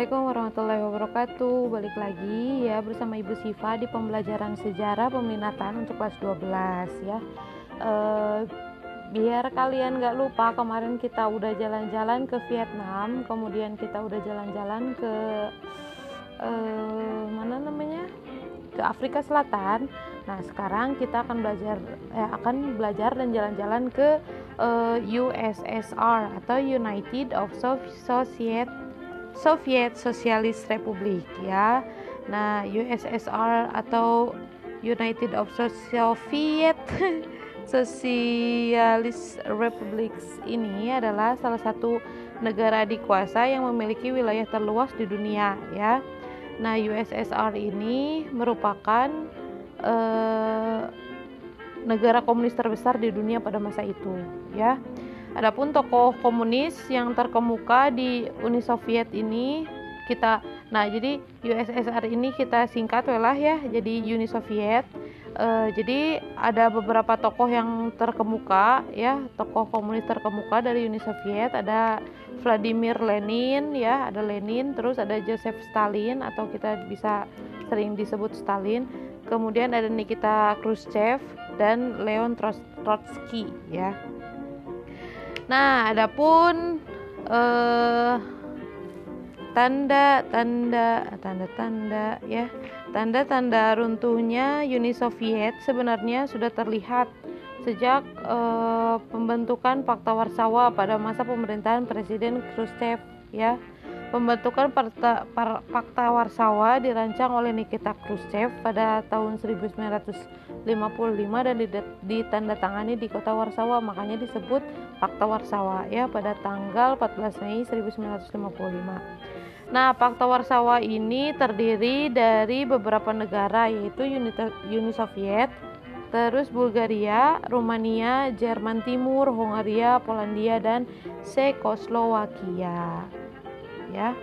Assalamualaikum warahmatullahi wabarakatuh. Balik lagi ya bersama Ibu Siva di pembelajaran sejarah peminatan untuk kelas 12 ya. E, Biar kalian gak lupa kemarin kita udah jalan-jalan ke Vietnam Kemudian kita udah jalan-jalan ke e, mana namanya? Ke Afrika Selatan. Nah sekarang kita akan belajar eh, akan belajar dan jalan-jalan ke uh, eh, USSR atau United of Soviet Soviet Socialist Republic ya. Nah, USSR atau United of Soviet Socialist Republics ini adalah salah satu negara dikuasa yang memiliki wilayah terluas di dunia ya. Nah, USSR ini merupakan uh, negara komunis terbesar di dunia pada masa itu ya. Adapun tokoh komunis yang terkemuka di Uni Soviet ini kita nah jadi USSR ini kita singkat lah ya jadi Uni Soviet. Uh, jadi ada beberapa tokoh yang terkemuka ya tokoh komunis terkemuka dari Uni Soviet. Ada Vladimir Lenin ya ada Lenin terus ada Joseph Stalin atau kita bisa sering disebut Stalin. Kemudian ada Nikita Khrushchev dan Leon Trotsky ya Nah, adapun eh, tanda tanda tanda tanda ya. Tanda-tanda runtuhnya Uni Soviet sebenarnya sudah terlihat sejak eh, pembentukan Fakta Warsawa pada masa pemerintahan Presiden Khrushchev ya Pembentukan Fakta Warsawa dirancang oleh Nikita Khrushchev pada tahun 1955 dan ditandatangani di kota Warsawa, makanya disebut Fakta Warsawa ya pada tanggal 14 Mei 1955. Nah, Fakta Warsawa ini terdiri dari beberapa negara yaitu Uni, Soviet, terus Bulgaria, Rumania, Jerman Timur, Hongaria, Polandia dan Cekoslowakia ya.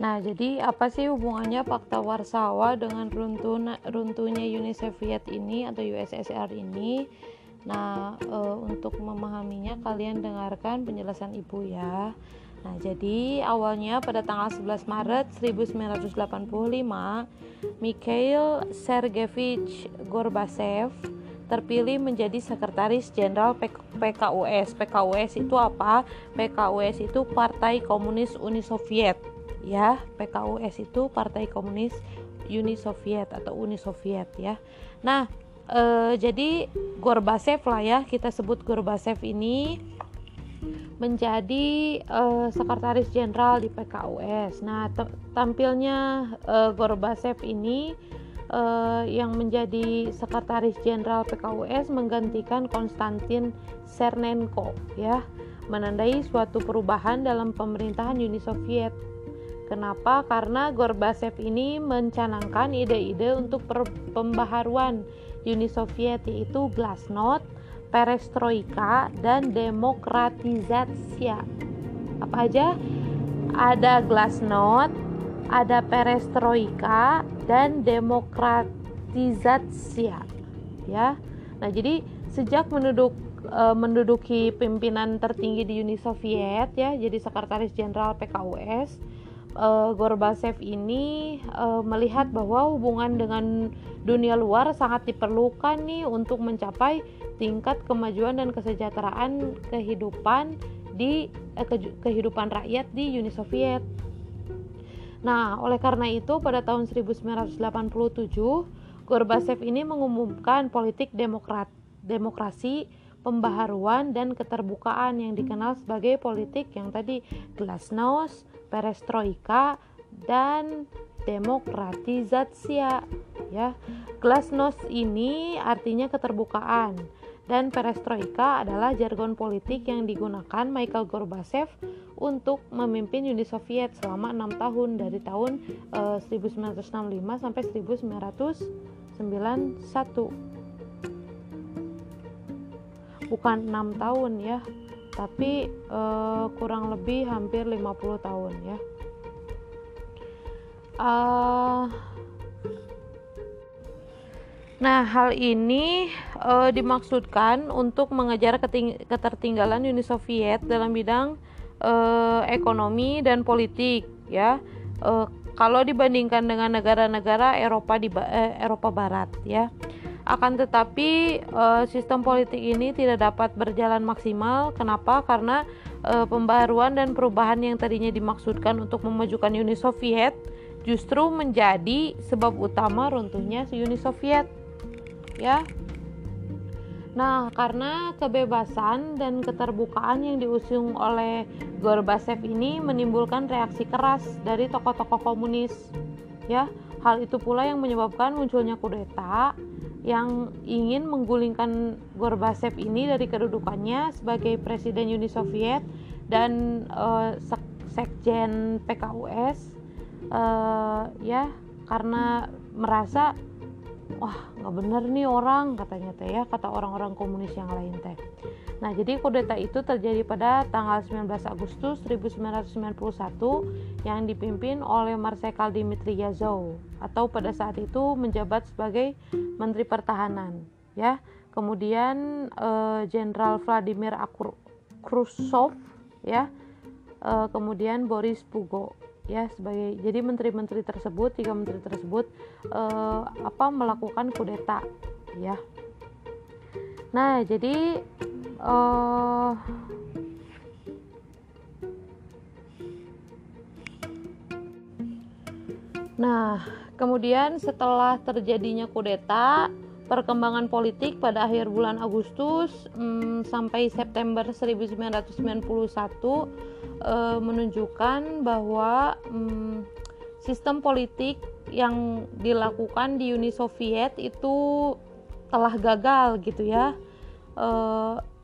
Nah, jadi apa sih hubungannya Fakta Warsawa dengan runtuh, runtuhnya Uni Soviet ini atau USSR ini? Nah, e, untuk memahaminya kalian dengarkan penjelasan Ibu ya. Nah, jadi awalnya pada tanggal 11 Maret 1985, Mikhail Sergeyevich Gorbachev terpilih menjadi sekretaris jenderal PKUS. PKUS itu apa? PKUS itu Partai Komunis Uni Soviet. Ya, PKUS itu Partai Komunis Uni Soviet atau Uni Soviet ya. Nah, e, jadi Gorbachev lah ya, kita sebut Gorbachev ini menjadi uh, sekretaris jenderal di PKUS. Nah, tampilnya uh, Gorbachev ini uh, yang menjadi sekretaris jenderal PKUS menggantikan Konstantin Chernenko ya, menandai suatu perubahan dalam pemerintahan Uni Soviet. Kenapa? Karena Gorbachev ini mencanangkan ide-ide untuk pembaharuan Uni Soviet yaitu Glasnost perestroika dan demokratisasi. Apa aja? Ada glasnost, ada perestroika dan demokratisasi. Ya. Nah, jadi sejak menduduk e, menduduki pimpinan tertinggi di Uni Soviet ya, jadi sekretaris jenderal PKUS, e, Gorbachev ini e, melihat bahwa hubungan dengan dunia luar sangat diperlukan nih untuk mencapai tingkat kemajuan dan kesejahteraan kehidupan di eh, ke, kehidupan rakyat di Uni Soviet. Nah, oleh karena itu pada tahun 1987 Gorbachev ini mengumumkan politik demokrat, demokrasi, pembaharuan dan keterbukaan yang dikenal sebagai politik yang tadi glasnost, perestroika dan demokratisasi ya. Glasnost ini artinya keterbukaan dan perestroika adalah jargon politik yang digunakan Michael Gorbachev untuk memimpin Uni Soviet selama enam tahun dari tahun eh, 1965 sampai 1991 bukan enam tahun ya tapi uh, kurang lebih hampir 50 tahun ya uh, Nah, hal ini uh, dimaksudkan untuk mengejar ketertinggalan Uni Soviet dalam bidang uh, ekonomi dan politik, ya. Uh, kalau dibandingkan dengan negara-negara Eropa di Eropa Barat, ya. Akan tetapi uh, sistem politik ini tidak dapat berjalan maksimal. Kenapa? Karena uh, pembaruan dan perubahan yang tadinya dimaksudkan untuk memajukan Uni Soviet justru menjadi sebab utama runtuhnya Uni Soviet ya. Nah, karena kebebasan dan keterbukaan yang diusung oleh Gorbachev ini menimbulkan reaksi keras dari tokoh-tokoh komunis. Ya, hal itu pula yang menyebabkan munculnya kudeta yang ingin menggulingkan Gorbachev ini dari kedudukannya sebagai presiden Uni Soviet dan uh, sekjen PKUS uh, ya karena merasa wah nggak bener nih orang katanya teh ya kata orang-orang komunis yang lain teh. Nah jadi kudeta itu terjadi pada tanggal 19 Agustus 1991 yang dipimpin oleh Marsekal Dmitri Yazov atau pada saat itu menjabat sebagai Menteri Pertahanan ya. Kemudian eh, Jenderal uh, Vladimir Akur Khrushchev ya. Uh, kemudian Boris Pugo ya sebagai jadi menteri-menteri tersebut tiga menteri tersebut eh, apa melakukan kudeta ya. Nah jadi eh, nah kemudian setelah terjadinya kudeta perkembangan politik pada akhir bulan Agustus hmm, sampai September 1991 e, menunjukkan bahwa hmm, sistem politik yang dilakukan di Uni Soviet itu telah gagal gitu ya. E,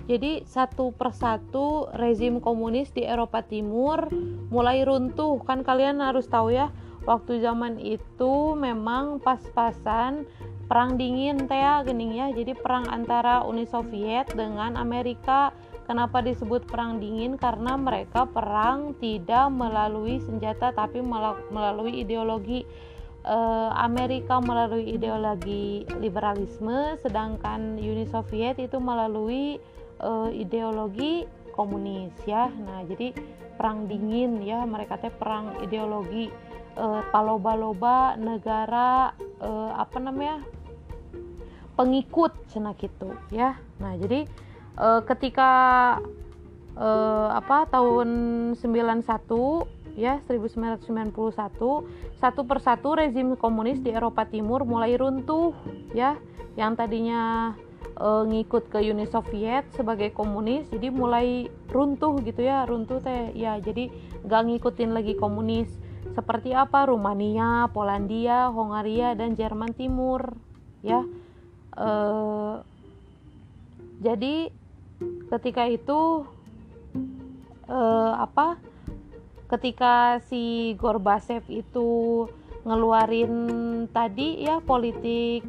jadi satu persatu rezim komunis di Eropa Timur mulai runtuh. Kan kalian harus tahu ya, waktu zaman itu memang pas-pasan perang dingin teh ya gening ya. Jadi perang antara Uni Soviet dengan Amerika. Kenapa disebut perang dingin? Karena mereka perang tidak melalui senjata tapi melalui ideologi. Eh, Amerika melalui ideologi liberalisme sedangkan Uni Soviet itu melalui eh, ideologi komunis ya. Nah jadi perang dingin ya. Mereka teh perang ideologi uh, paloba-loba negara apa namanya pengikut cina gitu ya. Nah jadi e, ketika e, apa tahun 91 ya 1991 satu persatu rezim komunis di Eropa Timur mulai runtuh ya. Yang tadinya e, ngikut ke Uni Soviet sebagai komunis jadi mulai runtuh gitu ya runtuh teh ya. Jadi gak ngikutin lagi komunis. Seperti apa? Rumania, Polandia, Hongaria dan Jerman Timur ya uh, jadi ketika itu uh, apa ketika si Gorbachev itu ngeluarin tadi ya politik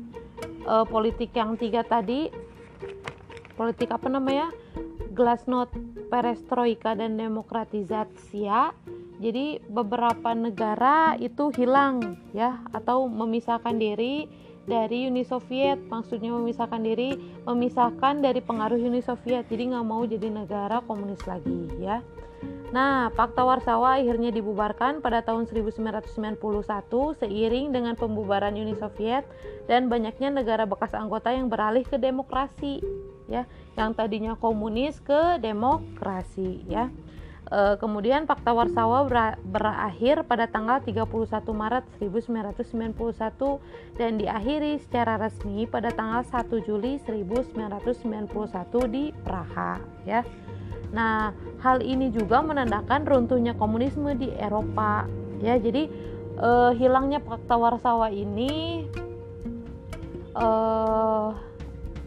uh, politik yang tiga tadi politik apa namanya glasnost perestroika dan demokratisasi ya. Jadi beberapa negara itu hilang ya atau memisahkan diri dari Uni Soviet. Maksudnya memisahkan diri memisahkan dari pengaruh Uni Soviet. Jadi nggak mau jadi negara komunis lagi ya. Nah, Fakta Warsawa akhirnya dibubarkan pada tahun 1991 seiring dengan pembubaran Uni Soviet dan banyaknya negara bekas anggota yang beralih ke demokrasi ya, yang tadinya komunis ke demokrasi ya. E, kemudian Fakta Warsawa berakhir pada tanggal 31 Maret 1991 dan diakhiri secara resmi pada tanggal 1 Juli 1991 di Praha ya. Nah, hal ini juga menandakan runtuhnya komunisme di Eropa ya. Jadi e, hilangnya Fakta Warsawa ini e,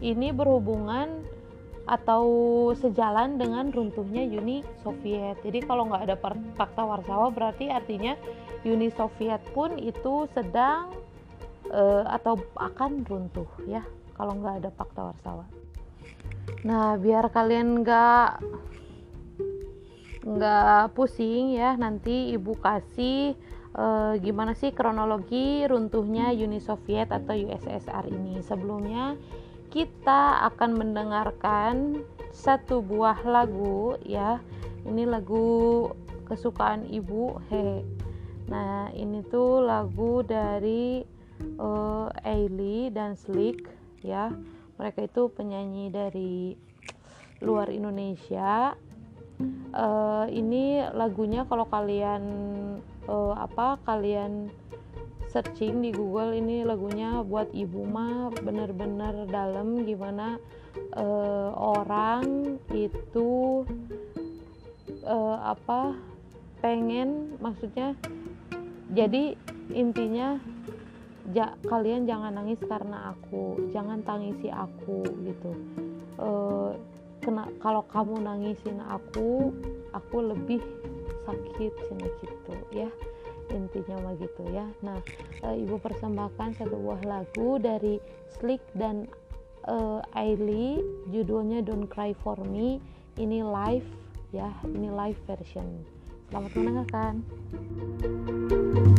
ini berhubungan atau sejalan dengan runtuhnya Uni Soviet. Jadi kalau nggak ada fakta Warsawa berarti artinya Uni Soviet pun itu sedang uh, atau akan runtuh ya kalau nggak ada fakta Warsawa. Nah biar kalian nggak nggak pusing ya nanti ibu kasih uh, gimana sih kronologi runtuhnya Uni Soviet atau USSR ini. Sebelumnya kita akan mendengarkan satu buah lagu ya. Ini lagu kesukaan ibu. Hehe. Nah, ini tuh lagu dari uh, Ailey dan Slick ya. Mereka itu penyanyi dari luar Indonesia. Uh, ini lagunya kalau kalian uh, apa kalian searching di Google ini lagunya buat ibu mah bener-bener dalam gimana uh, orang itu uh, apa pengen maksudnya jadi intinya ja, kalian jangan nangis karena aku jangan tangisi aku gitu. Uh, kena kalau kamu nangisin aku aku lebih sakit sini gitu ya intinya mah gitu ya. Nah e, ibu persembahkan satu buah lagu dari Slick dan e, Ailey judulnya Don't Cry For Me. Ini live ya ini live version. Selamat mendengarkan. 숨기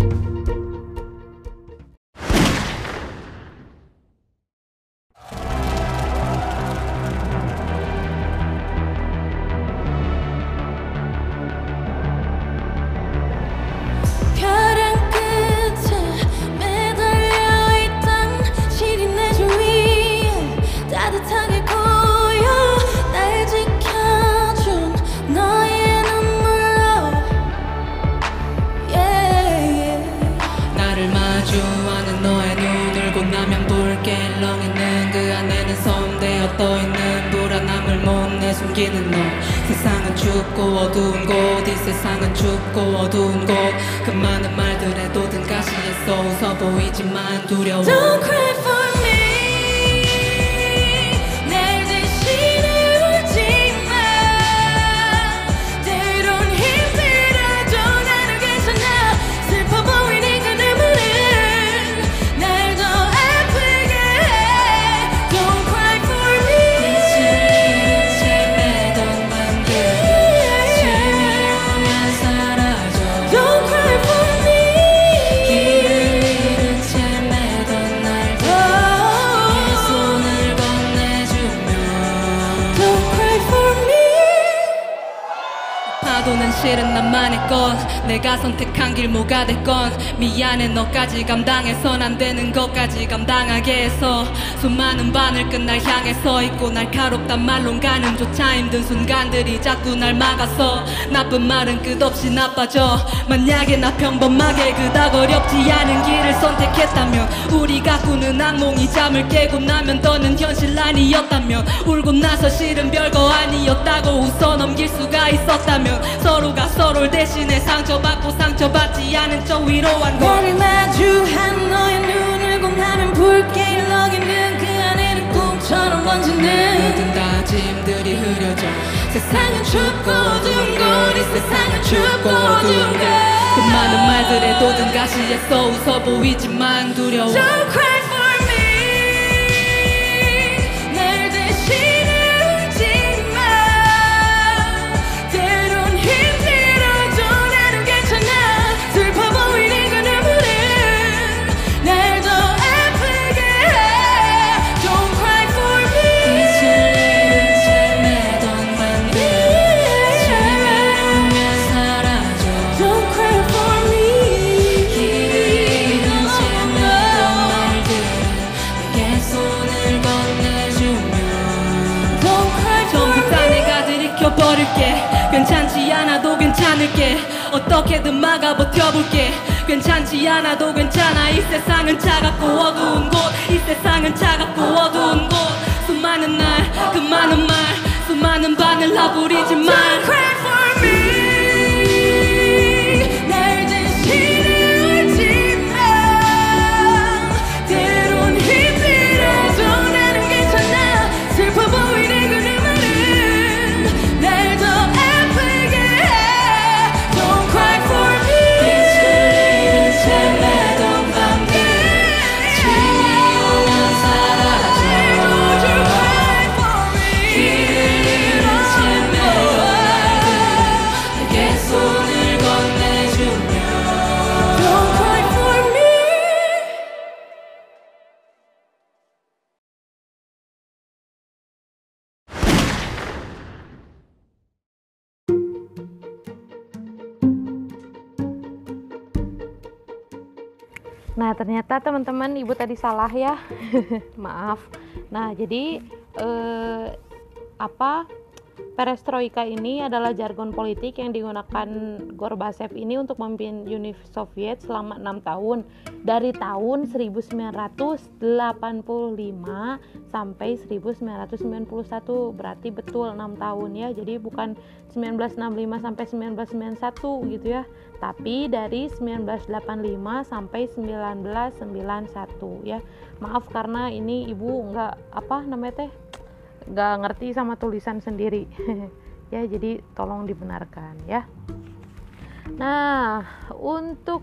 실은 나만의 건 내가 선택한 길 뭐가 됐건 미안해 너까지 감당해선 안 되는 것까지 감당하게 해서 수많은 바늘끝 날 향해 서 있고 날카롭단 말론 가는 조차 힘든 순간들이 자꾸 날 막아서 나쁜 말은 끝없이 나빠져. 만약에 나 평범하게 그닥 어렵지 않은 길을 선택했다면 우리가 꾸는 악몽이 잠을 깨고 나면 더는 현실 아니었다면 울고 나서 실은 별거 아니었다고 웃어 넘길 수가 있었다면 서로 서로가 서로를 대신해 상처받고 상처받지 않은 저 위로한 걸 나를 마주한 너의 눈을 공하면 붉게 일렁이는 그 안에는 꿈처럼 번지는 모든 다짐들이 흐려져 세상은 춥고 어두운 곳이 세상은 춥고 어두운 곳그 많은 말들에 도든 가시에 써 웃어 보이지만 두려워 우리 집만 Nah, ternyata teman-teman ibu tadi salah ya. Maaf. Nah, jadi eh, apa Perestroika ini adalah jargon politik yang digunakan Gorbachev ini untuk memimpin Uni Soviet selama enam tahun. Dari tahun 1985 sampai 1991 berarti betul enam tahun ya jadi bukan 1965 sampai 1991 gitu ya. Tapi dari 1985 sampai 1991 ya. Maaf karena ini ibu nggak apa namanya teh nggak ngerti sama tulisan sendiri. Ya jadi tolong dibenarkan ya. Nah untuk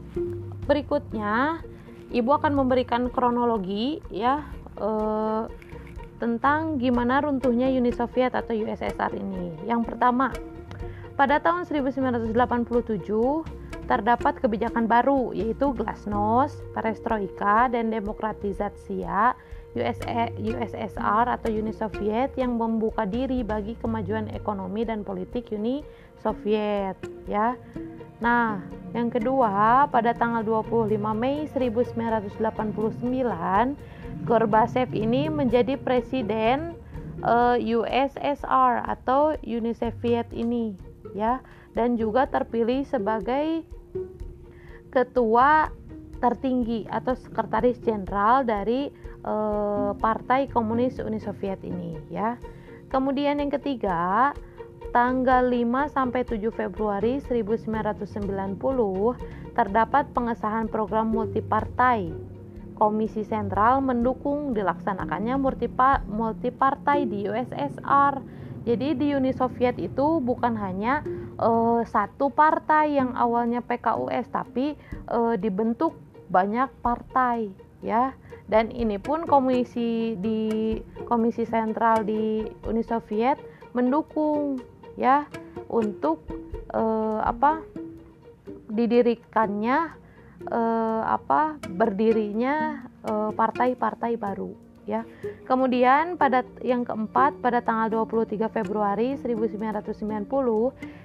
berikutnya ibu akan memberikan kronologi ya eh, tentang gimana runtuhnya Uni Soviet atau USSR ini. Yang pertama pada tahun 1987 terdapat kebijakan baru yaitu glasnost, perestroika, dan demokratisasi USSR atau Uni Soviet yang membuka diri bagi kemajuan ekonomi dan politik Uni Soviet ya. Nah, yang kedua, pada tanggal 25 Mei 1989, Gorbachev ini menjadi presiden uh, eh, USSR atau Uni Soviet ini ya dan juga terpilih sebagai ketua tertinggi atau sekretaris jenderal dari uh, Partai Komunis Uni Soviet ini ya. Kemudian yang ketiga, tanggal 5 sampai 7 Februari 1990 terdapat pengesahan program multipartai. Komisi Sentral mendukung dilaksanakannya multipartai di USSR. Jadi di Uni Soviet itu bukan hanya uh, satu partai yang awalnya PKUS tapi uh, dibentuk banyak partai ya dan ini pun komisi di komisi sentral di Uni Soviet mendukung ya untuk eh, apa didirikannya eh, apa berdirinya eh, partai-partai baru ya. Kemudian pada yang keempat pada tanggal 23 Februari 1990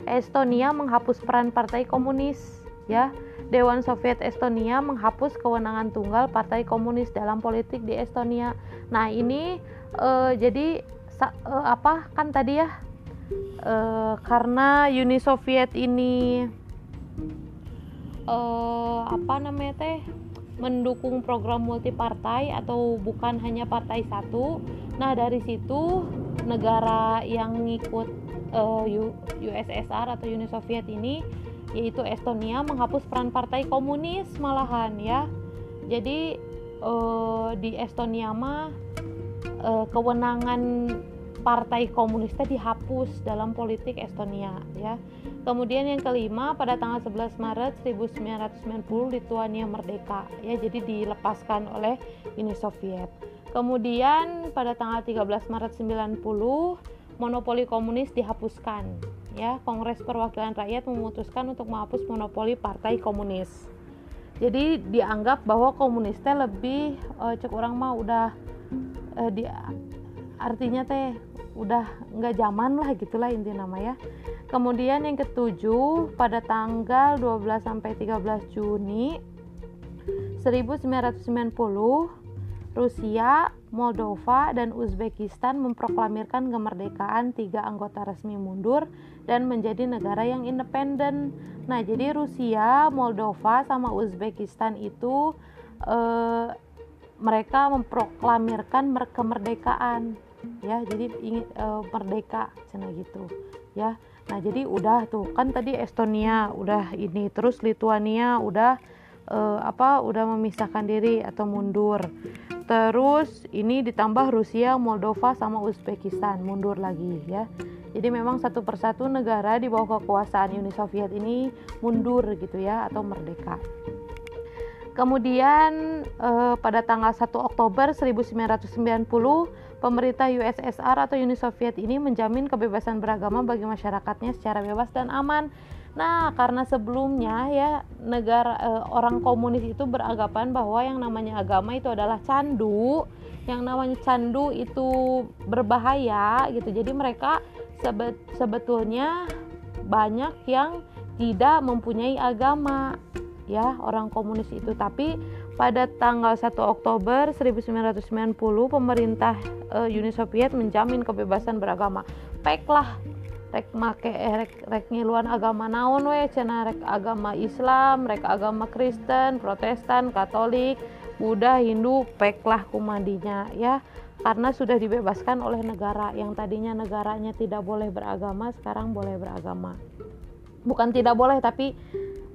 Estonia menghapus peran partai komunis ya Dewan Soviet Estonia menghapus kewenangan tunggal Partai Komunis dalam politik di Estonia. Nah ini uh, jadi uh, apa kan tadi ya uh, karena Uni Soviet ini apa namanya teh mendukung program multipartai atau bukan hanya partai satu. Nah dari situ negara yang ngikut USSR atau Uni Soviet ini yaitu Estonia menghapus peran partai komunis malahan ya. Jadi uh, di Estonia mah uh, kewenangan partai komunisnya dihapus dalam politik Estonia ya. Kemudian yang kelima pada tanggal 11 Maret 1990 Lituania merdeka ya jadi dilepaskan oleh Uni Soviet. Kemudian pada tanggal 13 Maret 90 monopoli komunis dihapuskan ya Kongres Perwakilan Rakyat memutuskan untuk menghapus monopoli Partai Komunis. Jadi dianggap bahwa komunisnya lebih uh, cek orang mah udah uh, di artinya teh udah nggak zaman lah gitulah inti nama ya. Kemudian yang ketujuh pada tanggal 12 sampai 13 Juni 1990 Rusia, Moldova, dan Uzbekistan memproklamirkan kemerdekaan tiga anggota resmi mundur dan menjadi negara yang independen. Nah, jadi Rusia, Moldova, sama Uzbekistan itu eh, mereka memproklamirkan kemerdekaan, ya. Jadi ingin eh, merdeka, cina gitu, ya. Nah, jadi udah tuh kan tadi Estonia udah ini, terus Lituania udah eh, apa? Udah memisahkan diri atau mundur. Terus ini ditambah Rusia, Moldova sama Uzbekistan mundur lagi ya. Jadi memang satu persatu negara di bawah kekuasaan Uni Soviet ini mundur gitu ya atau merdeka. Kemudian eh, pada tanggal 1 Oktober 1990 pemerintah USSR atau Uni Soviet ini menjamin kebebasan beragama bagi masyarakatnya secara bebas dan aman Nah, karena sebelumnya ya negara e, orang komunis itu beranggapan bahwa yang namanya agama itu adalah candu, yang namanya candu itu berbahaya gitu. Jadi mereka sebet, sebetulnya banyak yang tidak mempunyai agama ya orang komunis itu tapi pada tanggal 1 Oktober 1990 pemerintah uh, Uni Soviet menjamin kebebasan beragama. Baiklah, rek make eh, rek rek ngiluan agama naon we cenah rek agama Islam, rek agama Kristen, Protestan, Katolik, Buddha, Hindu, peklah kumadinya ya. Karena sudah dibebaskan oleh negara yang tadinya negaranya tidak boleh beragama, sekarang boleh beragama. Bukan tidak boleh tapi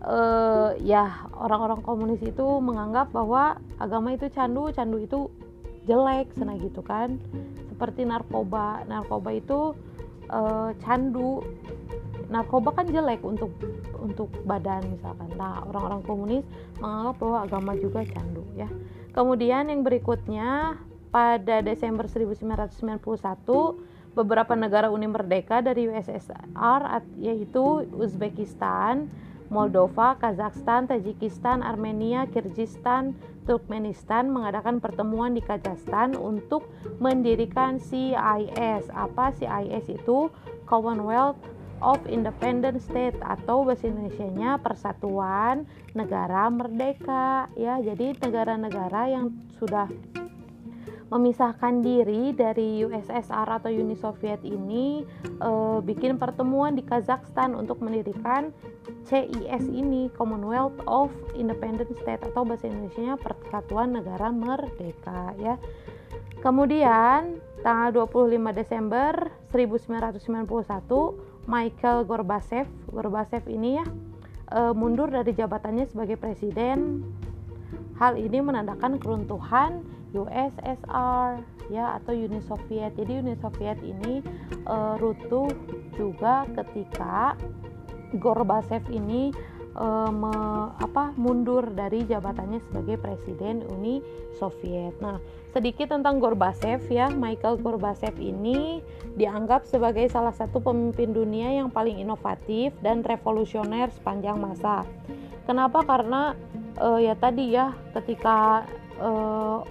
uh, ya orang-orang komunis itu menganggap bahwa agama itu candu candu itu jelek sana gitu kan seperti narkoba narkoba itu uh, candu. Narkoba kan jelek untuk untuk badan misalkan. Nah orang-orang komunis menganggap bahwa agama juga candu ya. Kemudian yang berikutnya pada Desember 1991 beberapa negara Uni Merdeka dari USSR yaitu Uzbekistan Moldova, Kazakhstan, Tajikistan, Armenia, Kirgistan, Turkmenistan mengadakan pertemuan di Kazakhstan untuk mendirikan CIS. Apa CIS itu? Commonwealth of Independent State atau bahasa Indonesia-nya Persatuan Negara Merdeka ya. Jadi negara-negara yang sudah memisahkan diri dari USSR atau Uni Soviet ini e, bikin pertemuan di Kazakhstan untuk mendirikan CIS ini Commonwealth of Independent State atau bahasa Indonesia Persatuan Negara Merdeka ya. Kemudian tanggal 25 Desember 1991 Michael Gorbachev Gorbachev ini ya e, mundur dari jabatannya sebagai presiden. Hal ini menandakan keruntuhan USSR ya atau Uni Soviet. Jadi Uni Soviet ini e, runtuh juga ketika Gorbachev ini e, me, apa mundur dari jabatannya sebagai presiden Uni Soviet. Nah, sedikit tentang Gorbachev ya. Michael Gorbachev ini dianggap sebagai salah satu pemimpin dunia yang paling inovatif dan revolusioner sepanjang masa. Kenapa? Karena e, ya tadi ya ketika uh,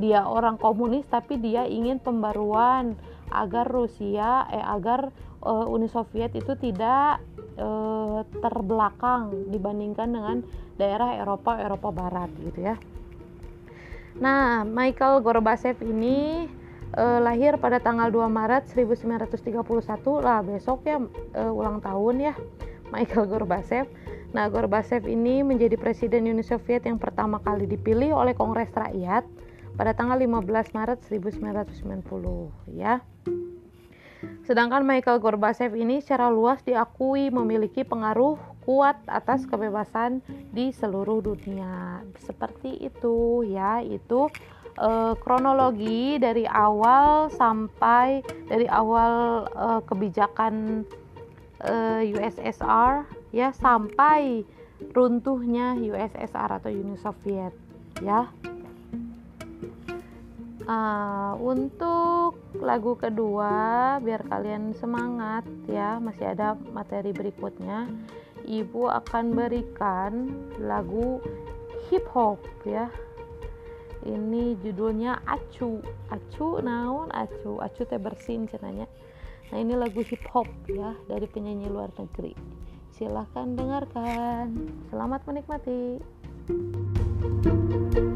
dia orang komunis tapi dia ingin pembaruan agar Rusia eh agar uh, Uni Soviet itu tidak uh, terbelakang dibandingkan dengan daerah Eropa Eropa Barat gitu ya. Nah, Michael Gorbachev ini uh, lahir pada tanggal 2 Maret 1931 lah besok ya uh, ulang tahun ya Michael Gorbachev Nah, Gorbachev ini menjadi presiden Uni Soviet yang pertama kali dipilih oleh Kongres Rakyat pada tanggal 15 Maret 1990 ya. Sedangkan Michael Gorbachev ini secara luas diakui memiliki pengaruh kuat atas kebebasan di seluruh dunia. Seperti itu ya, itu eh, kronologi dari awal sampai dari awal eh, kebijakan eh, USSR ya sampai runtuhnya USSR atau Uni Soviet ya. Uh, untuk lagu kedua biar kalian semangat ya masih ada materi berikutnya. Ibu akan berikan lagu hip hop ya. Ini judulnya acu. Acu naon? Acu. Acu teh bersin cenanya. Nah ini lagu hip hop ya dari penyanyi luar negeri Silahkan dengarkan. Selamat menikmati. 바뀔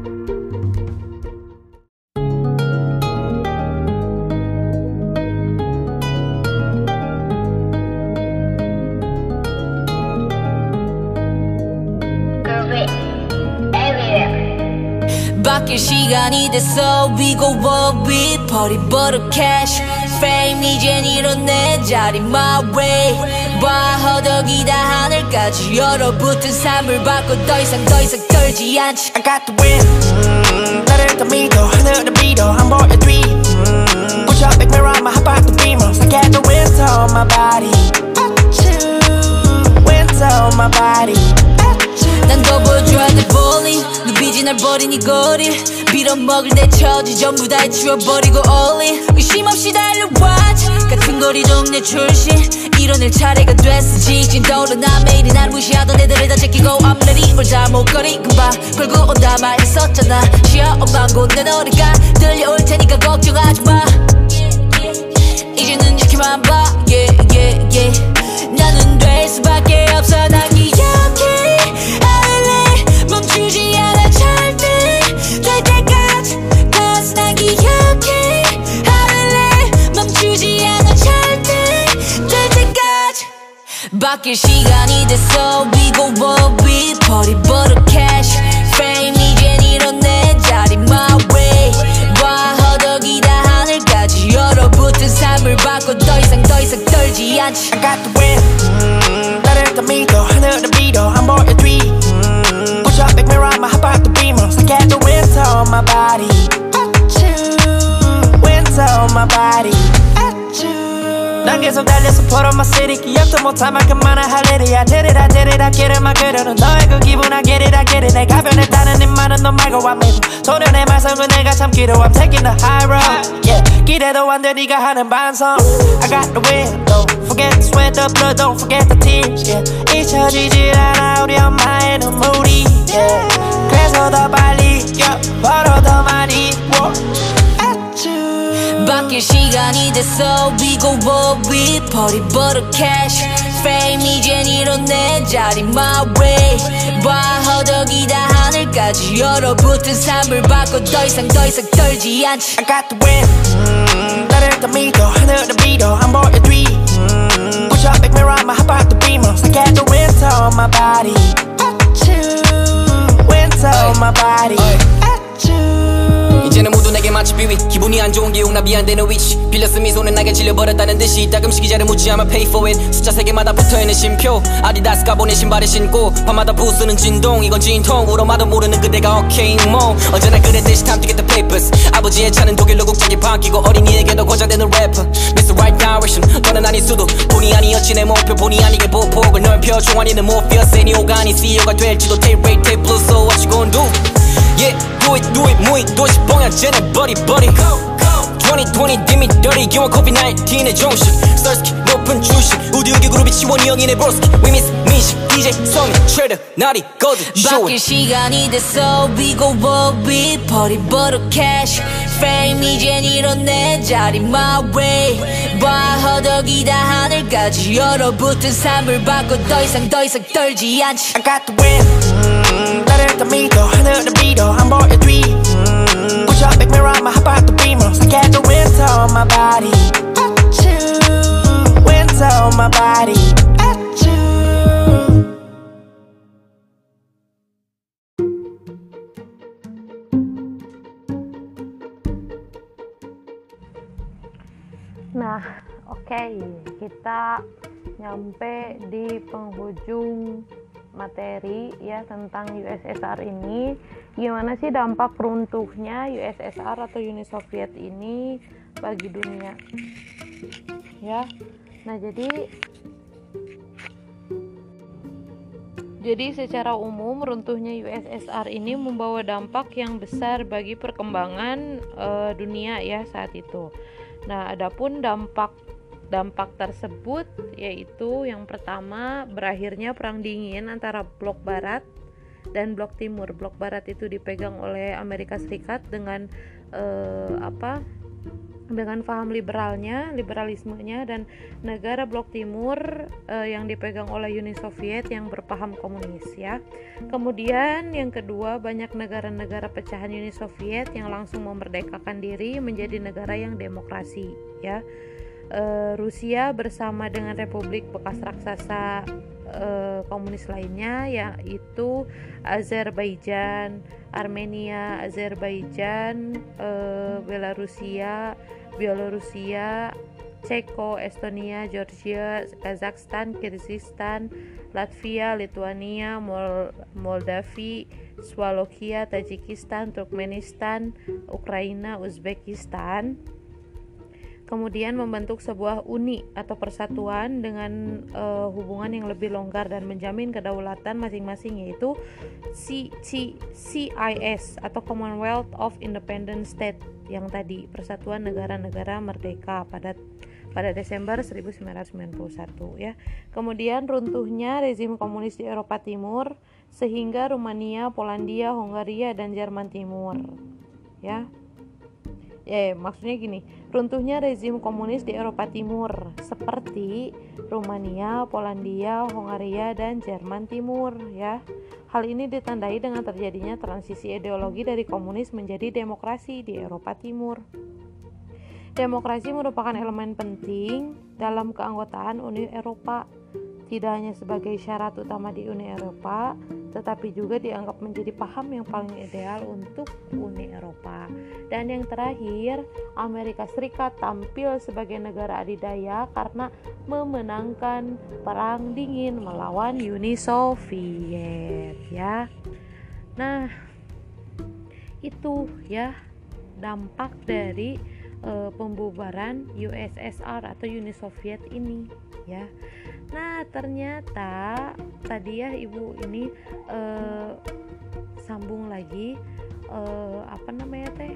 시간이 됐어 We go up with 버릇 cash Fame 이젠 이런 내 자리 my way 봐 허덕이다 하늘까지 얼어붙은 삶을 받고 더 이상 더 이상 떨지 않지 I got the win 음, 나를 더 믿어 하늘을 믿어 안 보여 뒤 음, Push up like mirror my hot the beamers I got the winter on my body Winter on my body 난더 보여줘야 돼 bowling 눈빛이 날 버린 이 거리. 빌어먹을 내 처지 전부 다 해치워버리고 all in. 의심 없이 달려와 같은 거리 동네 출신 이뤄낼 차례가 됐어 지진 떠오르나. 매일이 날 무시하던 애들을 다 제끼고 I'm ready 울자 목걸이. 금방 걸고 온다 말했었잖아. 쉬어 엄만 곧내 노래가 들려올 테니까 걱정하지 마 바뀔 시간이 됐어 We go what we party but a cash Fame 이젠 이런 내 자리 my way 와 허덕이다 하늘까지 얼어붙은 삶을 바꿔 더 이상 더 이상 떨지 않지 I got the win mm, 나를 더 믿어 하늘을 믿어 I'm 보여드리 mm, Push up big mirror my hot the beamer I get the winter on my body Achoo Winter on my body Achoo 난 계속 달려서 put on my city 기억도 못한 만큼 많은 할 일이 I did it I did it I get it 막으려는 너의 그 기분 I get it I get it 내가 변했다는 네 말은 너 말고 I'm able 도련의 말썽은 내가 참기로 I'm taking the high road yeah 기대도 안돼 네가 하는 반성 I got the win don't forget the sweat the blood don't forget the tears yeah 잊혀지질 않아 우리 엄마의 눈물이 yeah 그래서 더 빨리 yeah 벌어 더 많이 whoa. 아쭈 바뀔 시간이 됐어 We go what we party but a cash Fame 이젠 이런 내 자리 my way 와 허덕이다 하늘까지 얼어붙은 삶을 바꿔 더 이상 더 이상 떨지 않지 I got the win mm, 나를 더 믿어 하늘을 믿어 I'm 보여드리 mm, Push up big mirror my hot about the beamer I get the winter on my body Achoo Winter on my body Achoo 이제는 모두 내 게 마치 비위. 기분이 안 좋은 게 용납이 안 되는 위치. 빌렸음 미소는 나게 질려버렸다는 듯이 따끔씩 이자를 묻지 않아 pay for it. 숫자 세 개마다 붙어있는 심표. 아디다스가 보낸 신발을 신고. 밤마다 부수는 진동. 이건 진통으로 마도 모르는 그대가 오케이 뭐. 언제나 그랬듯이 time to get the papers. 아버지의 차는 독일로 국적이 바뀌고 어린이에게도 고장되는 래퍼 Mr. Right Direction. 너는 아닐 수도. 본의 아니었지 내 목표. 본의 아니게 보폭을 넓혀. 종아리는 못 피어. 세니오가 아닌 CEO가 될지도. Take rate take blue so what you gonna do Yeah, do it, do it, move it, 도시 봉양제네 buddy, buddy 2020 dimmy dirty 기원 COVID-19의 종식 서스키 높은 출신 우두기 그룹이 지원이 형이네 브로스키 We miss 민식 DJ 트레이더 나리 거드 show 바뀔 it 시간이 됐어 We go what we but a cash Fame 이젠 이런 내 자리 my way 와 허덕이다 하늘까지 얼어붙은 삶을 바꿔 더 이상 더 이상 떨지 않지 I got the win mm, 나를 더 믿어 하늘을 믿어 I'm 보여드리 mm, Push up big mirror my hot about the beamer I get the winter on my body Achoo Winter on my body Achoo Nah, oke, kita nyampe di penghujung materi ya tentang USSR ini. Gimana sih dampak runtuhnya USSR atau Uni Soviet ini bagi dunia? Ya. Nah, jadi Jadi secara umum runtuhnya USSR ini membawa dampak yang besar bagi perkembangan eh, dunia ya saat itu. Nah, adapun dampak dampak tersebut yaitu yang pertama berakhirnya perang dingin antara blok barat dan blok timur. Blok barat itu dipegang oleh Amerika Serikat dengan eh, apa? dengan paham liberalnya, liberalismenya dan negara blok timur eh, yang dipegang oleh Uni Soviet yang berpaham komunis ya. Kemudian yang kedua banyak negara-negara pecahan Uni Soviet yang langsung memerdekakan diri menjadi negara yang demokrasi ya. Eh, Rusia bersama dengan Republik bekas raksasa eh, komunis lainnya yaitu Azerbaijan, Armenia, Azerbaijan, eh, Belarusia, Bielorusia, Ceko, Estonia, Georgia, Kazakhstan, Kyrgyzstan, Latvia, Lithuania, Mol Moldavi, Slovakia, Tajikistan, Turkmenistan, Ukraina, Uzbekistan kemudian membentuk sebuah uni atau persatuan dengan uh, hubungan yang lebih longgar dan menjamin kedaulatan masing-masing yaitu CIS atau Commonwealth of Independent State yang tadi Persatuan Negara-Negara Merdeka pada pada Desember 1991 ya. Kemudian runtuhnya rezim komunis di Eropa Timur sehingga Rumania, Polandia, Hongaria dan Jerman Timur ya eh maksudnya gini runtuhnya rezim komunis di Eropa Timur seperti Rumania, Polandia, Hongaria dan Jerman Timur ya. Hal ini ditandai dengan terjadinya transisi ideologi dari komunis menjadi demokrasi di Eropa Timur. Demokrasi merupakan elemen penting dalam keanggotaan Uni Eropa tidak hanya sebagai syarat utama di Uni Eropa, tetapi juga dianggap menjadi paham yang paling ideal untuk Uni Eropa. Dan yang terakhir, Amerika Serikat tampil sebagai negara adidaya karena memenangkan perang dingin melawan Uni Soviet ya. Nah, itu ya dampak dari uh, pembubaran USSR atau Uni Soviet ini ya. Nah, ternyata tadi ya Ibu ini uh, sambung lagi uh, apa namanya teh?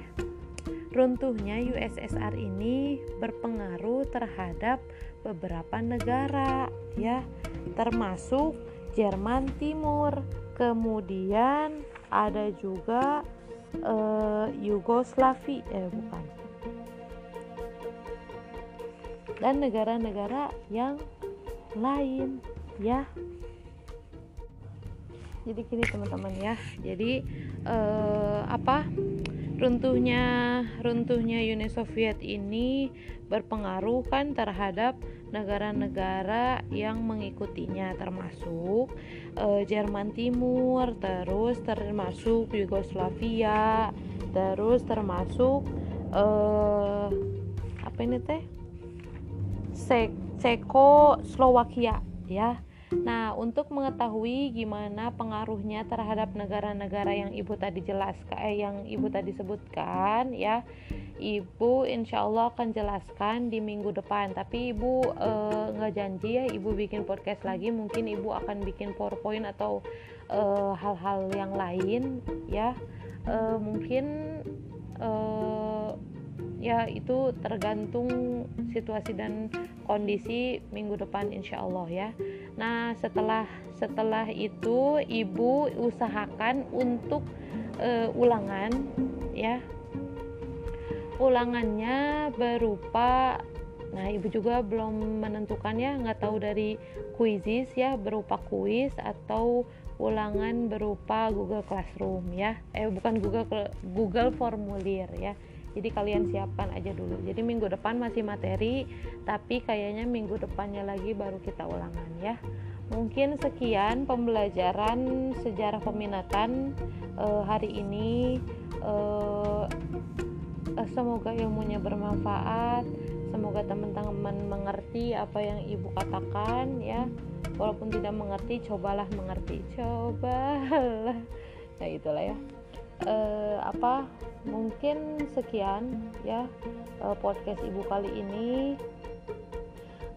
Runtuhnya USSR ini berpengaruh terhadap beberapa negara ya, termasuk Jerman Timur. Kemudian ada juga Yugoslavia eh bukan dan negara-negara yang lain ya. Jadi gini teman-teman ya. Jadi eh, apa? Runtuhnya runtuhnya Uni Soviet ini berpengaruh kan terhadap negara-negara yang mengikutinya termasuk eh, Jerman Timur terus termasuk Yugoslavia terus termasuk eh, apa ini teh Ceko Slovakia ya. Nah, untuk mengetahui gimana pengaruhnya terhadap negara-negara yang ibu tadi jelaskan, eh, yang ibu tadi sebutkan, ya, ibu insya Allah akan jelaskan di minggu depan. Tapi ibu eh, nggak janji ya, ibu bikin podcast lagi. Mungkin ibu akan bikin powerpoint atau eh, hal-hal yang lain, ya. Eh, mungkin eh, ya itu tergantung situasi dan kondisi minggu depan insya Allah ya. Nah setelah setelah itu ibu usahakan untuk uh, ulangan ya. Ulangannya berupa nah ibu juga belum menentukan ya. Nggak tahu dari kuisis ya berupa kuis atau ulangan berupa Google Classroom ya. Eh bukan Google Google formulir ya jadi kalian siapkan aja dulu. Jadi minggu depan masih materi tapi kayaknya minggu depannya lagi baru kita ulangan ya. Mungkin sekian pembelajaran sejarah peminatan uh, hari ini. Uh, semoga ilmunya bermanfaat. Semoga teman-teman mengerti apa yang ibu katakan ya. Walaupun tidak mengerti cobalah mengerti. Cobalah. Ya itulah ya uh, apa mungkin sekian ya uh, podcast ibu kali ini.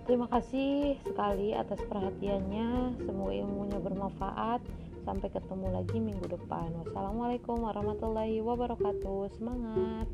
Terima kasih sekali atas perhatiannya. Semoga ilmunya bermanfaat. Sampai ketemu lagi minggu depan. Wassalamualaikum warahmatullahi wabarakatuh. Semangat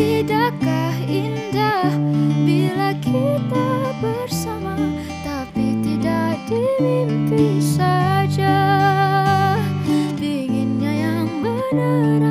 Tidakkah indah bila kita bersama Tapi tidak di mimpi saja. Dinginnya yang benar